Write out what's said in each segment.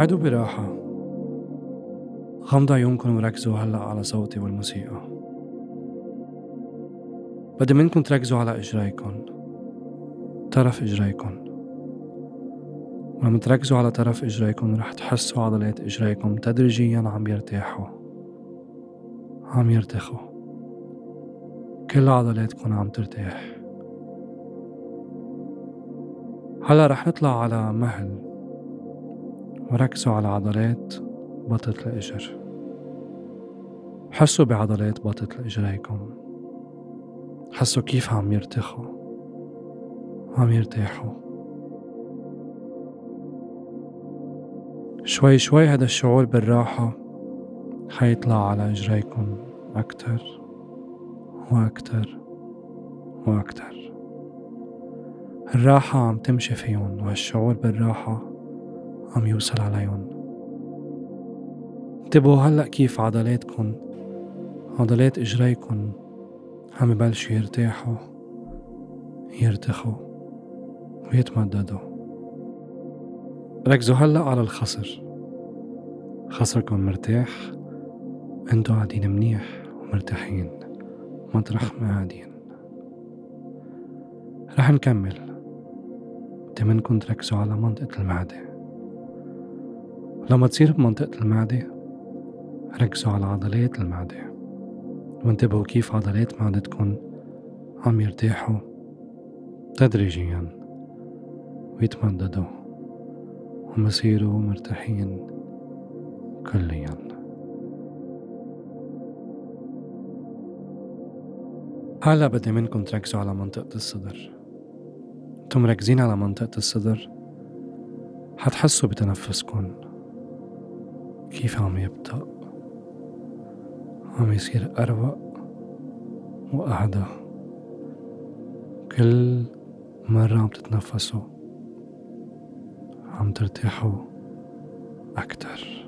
عدوا براحة. غمض عيونكم وركزوا هلأ على صوتي والموسيقى. بدي منكم تركزوا على إجريكم. طرف إجريكم. ولما تركزوا على طرف إجريكم رح تحسوا عضلات إجريكم تدريجيا عم يرتاحوا. عم يرتخوا. كل عضلاتكم عم ترتاح. هلا رح نطلع على مهل. وركزوا على عضلات بطة الإجر. حسوا بعضلات بطة الإجريكم حسوا كيف عم يرتخوا عم يرتاحوا. شوي شوي هذا الشعور بالراحة حيطلع على إجريكم أكتر وأكتر وأكتر. الراحة عم تمشي فيهم وهالشعور بالراحة عم يوصل عليهم. انتبهوا هلأ كيف عضلاتكن عضلات إجريكن عم يبلشوا يرتاحوا يرتخوا ويتمددوا. ركزوا هلأ على الخصر. خصركم مرتاح أنتوا قاعدين منيح ومرتاحين مطرح ما قاعدين. رح نكمل. منكم تركزوا على منطقة المعدة. لما تصير بمنطقة المعدة ركزوا على عضلات المعدة. وانتبهوا كيف عضلات معدتكم عم يرتاحوا تدريجيا ويتمددوا ومصيروا مرتاحين كليا. هلا بدي منكم تركزوا على منطقة الصدر. أنتم مركزين على منطقة الصدر حتحسوا بتنفسكن كيف عم يبطأ عم يصير أروق وأهدى كل مرة عم تتنفسوا عم ترتاحوا أكتر.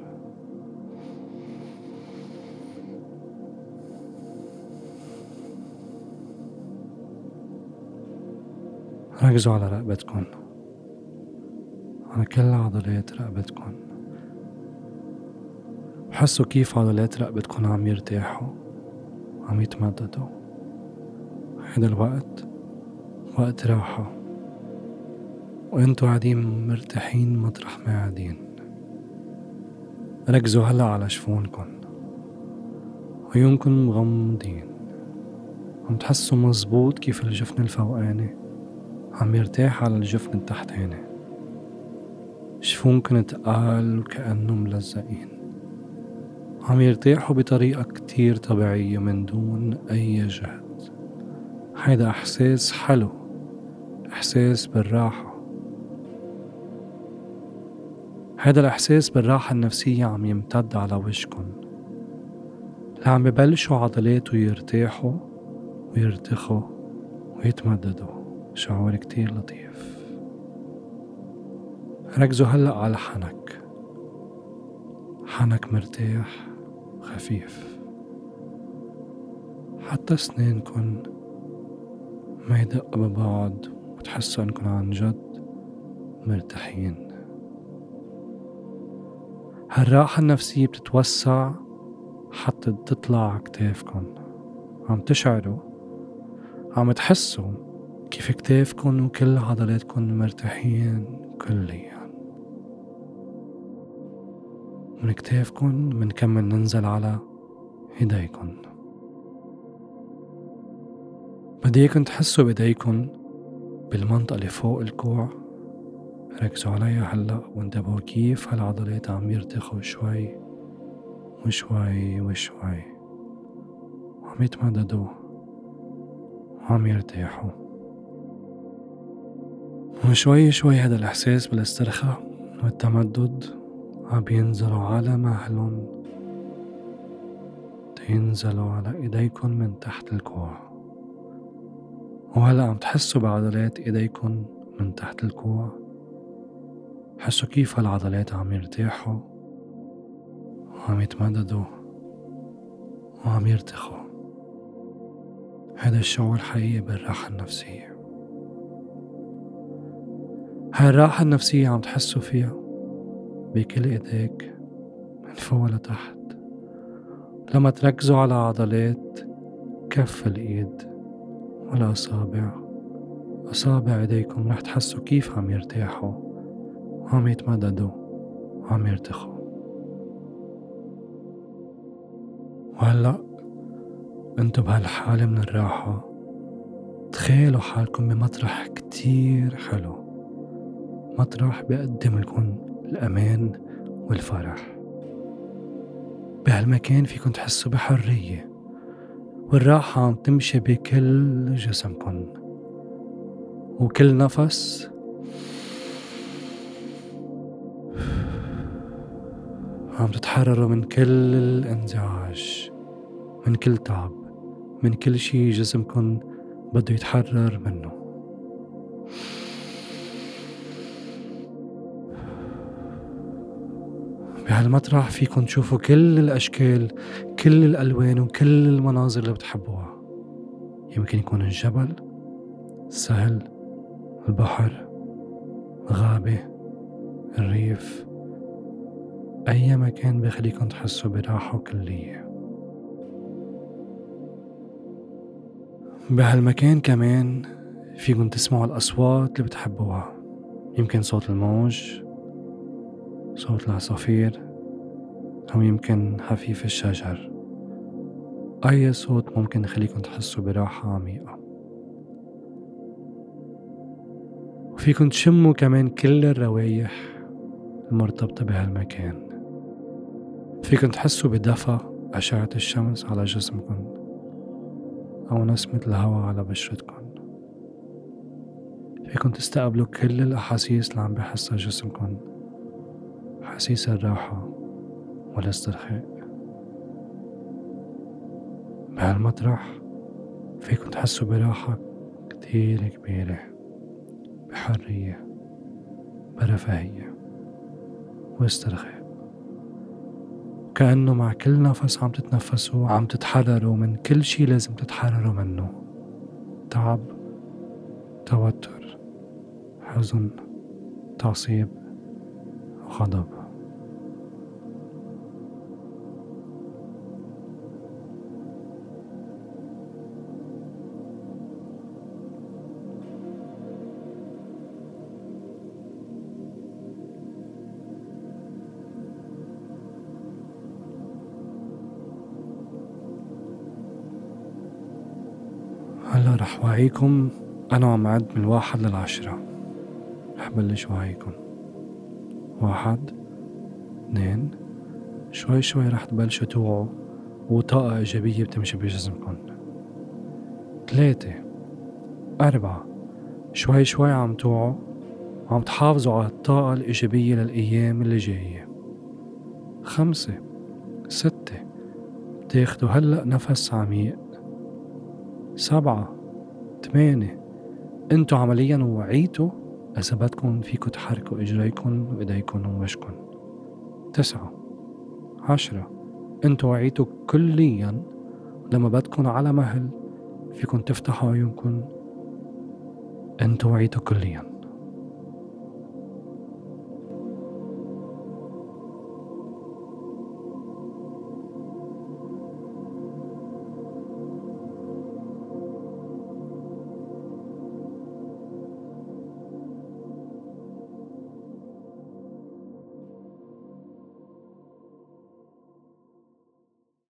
ركزوا على رقبتكن. على كل عضلات رقبتكن. وحسوا كيف عضلات رقبتكن عم يرتاحوا عم يتمددوا. هيدا الوقت وقت راحة. وانتوا قاعدين مرتاحين مطرح ما قاعدين. ركزوا هلا على شفونكن. عيونكن مغمضين. عم تحسوا مزبوط كيف الجفن الفوقاني. عم يرتاح على الجفن التحتاني. شفونكن تقال وكأنه ملزقين عم يرتاحوا بطريقة كتير طبيعية من دون أي جهد. هيدا إحساس حلو إحساس بالراحة. هيدا الإحساس بالراحة النفسية عم يمتد على وجهكن لعم ببلشوا عضلاته يرتاحوا ويرتخوا ويتمددوا. شعور كتير لطيف. ركزوا هلأ على حنك. حنك مرتاح. خفيف. حتى سنينكن ما يدق ببعض وتحسوا انكن عن جد مرتاحين. هالراحة النفسية بتتوسع حتى تطلع كتافكن عم تشعروا عم تحسوا كيف كتافكن وكل عضلاتكن مرتاحين كليا. من كتافكن منكمل ننزل على ايديكن بدي اياكن تحسوا بايديكن بالمنطقة اللي فوق الكوع. ركزوا عليها هلا وانتبهوا كيف هالعضلات عم يرتخوا شوي وشوي وشوي وعم يتمددوا وعم يرتاحوا. وشوي شوي هذا الإحساس بالاسترخاء والتمدد عم ينزلوا على مهلهم تينزلوا على إيديكن من تحت الكوع. وهلأ عم تحسوا بعضلات إيديكن من تحت الكوع؟ حسوا كيف هالعضلات عم يرتاحوا؟ وعم يتمددوا؟ وعم يرتخوا؟ هذا الشعور حقيقي بالراحة النفسية. هاي الراحة النفسية عم تحسوا فيها؟ بكل إيديك من فوق لتحت. لما تركزوا على عضلات كف الإيد والاصابع أصابع. إيديكم رح تحسوا كيف عم يرتاحوا وعم يتمددوا وعم يرتخوا. وهلأ انتو بهالحالة من الراحة تخيلوا حالكم بمطرح كتير حلو. مطرح بيقدم لكم الأمان والفرح. بهالمكان فيكم تحسوا بحرية والراحة عم تمشي بكل جسمكم وكل نفس عم تتحرروا من كل الإنزعاج من كل تعب من كل شي جسمكم بده يتحرر منه. بهالمطرح فيكن تشوفوا كل الأشكال كل الألوان وكل المناظر اللي بتحبوها. يمكن يكون الجبل السهل البحر غابة الريف أي مكان بيخليكم تحسوا براحة كلية بهالمكان كمان فيكم تسمعوا الأصوات اللي بتحبوها. يمكن صوت الموج صوت العصافير أو يمكن حفيف الشجر. أي صوت ممكن يخليكم تحسوا براحة عميقة. وفيكم تشموا كمان كل الروايح المرتبطة بهالمكان. فيكم تحسوا بدفى أشعة الشمس على جسمكم أو نسمة الهواء على بشرتكم. فيكم تستقبلوا كل الأحاسيس اللي عم بحسها جسمكم. أحاسيس الراحة والاسترخاء بهالمطرح فيكم تحسوا براحة كتير كبيرة بحرية برفاهية واسترخاء. كأنه مع كل نفس عم تتنفسوا عم تتحرروا من كل شي لازم تتحرروا منه. تعب توتر حزن تعصيب وغضب وعيكم أنا عم عد من واحد للعشرة. رح بلش وعيكم واحد اثنين. شوي شوي رح تبلشوا توعوا وطاقة إيجابية بتمشي بجسمكم ثلاثة أربعة. شوي شوي عم توعوا وعم تحافظوا على الطاقة الإيجابية للأيام اللي جاية. خمسة ستة. بتاخدوا هلأ نفس عميق. سبعة تمانية. انتو عمليا وعيتوا بدكم فيكم تحركوا إجريكم وإيديكم ووجهكم تسعة. عشرة. انتو وعيتوا كليا. لما بدكم على مهل فيكم تفتحوا عيونكم. انتو وعيتوا كليا.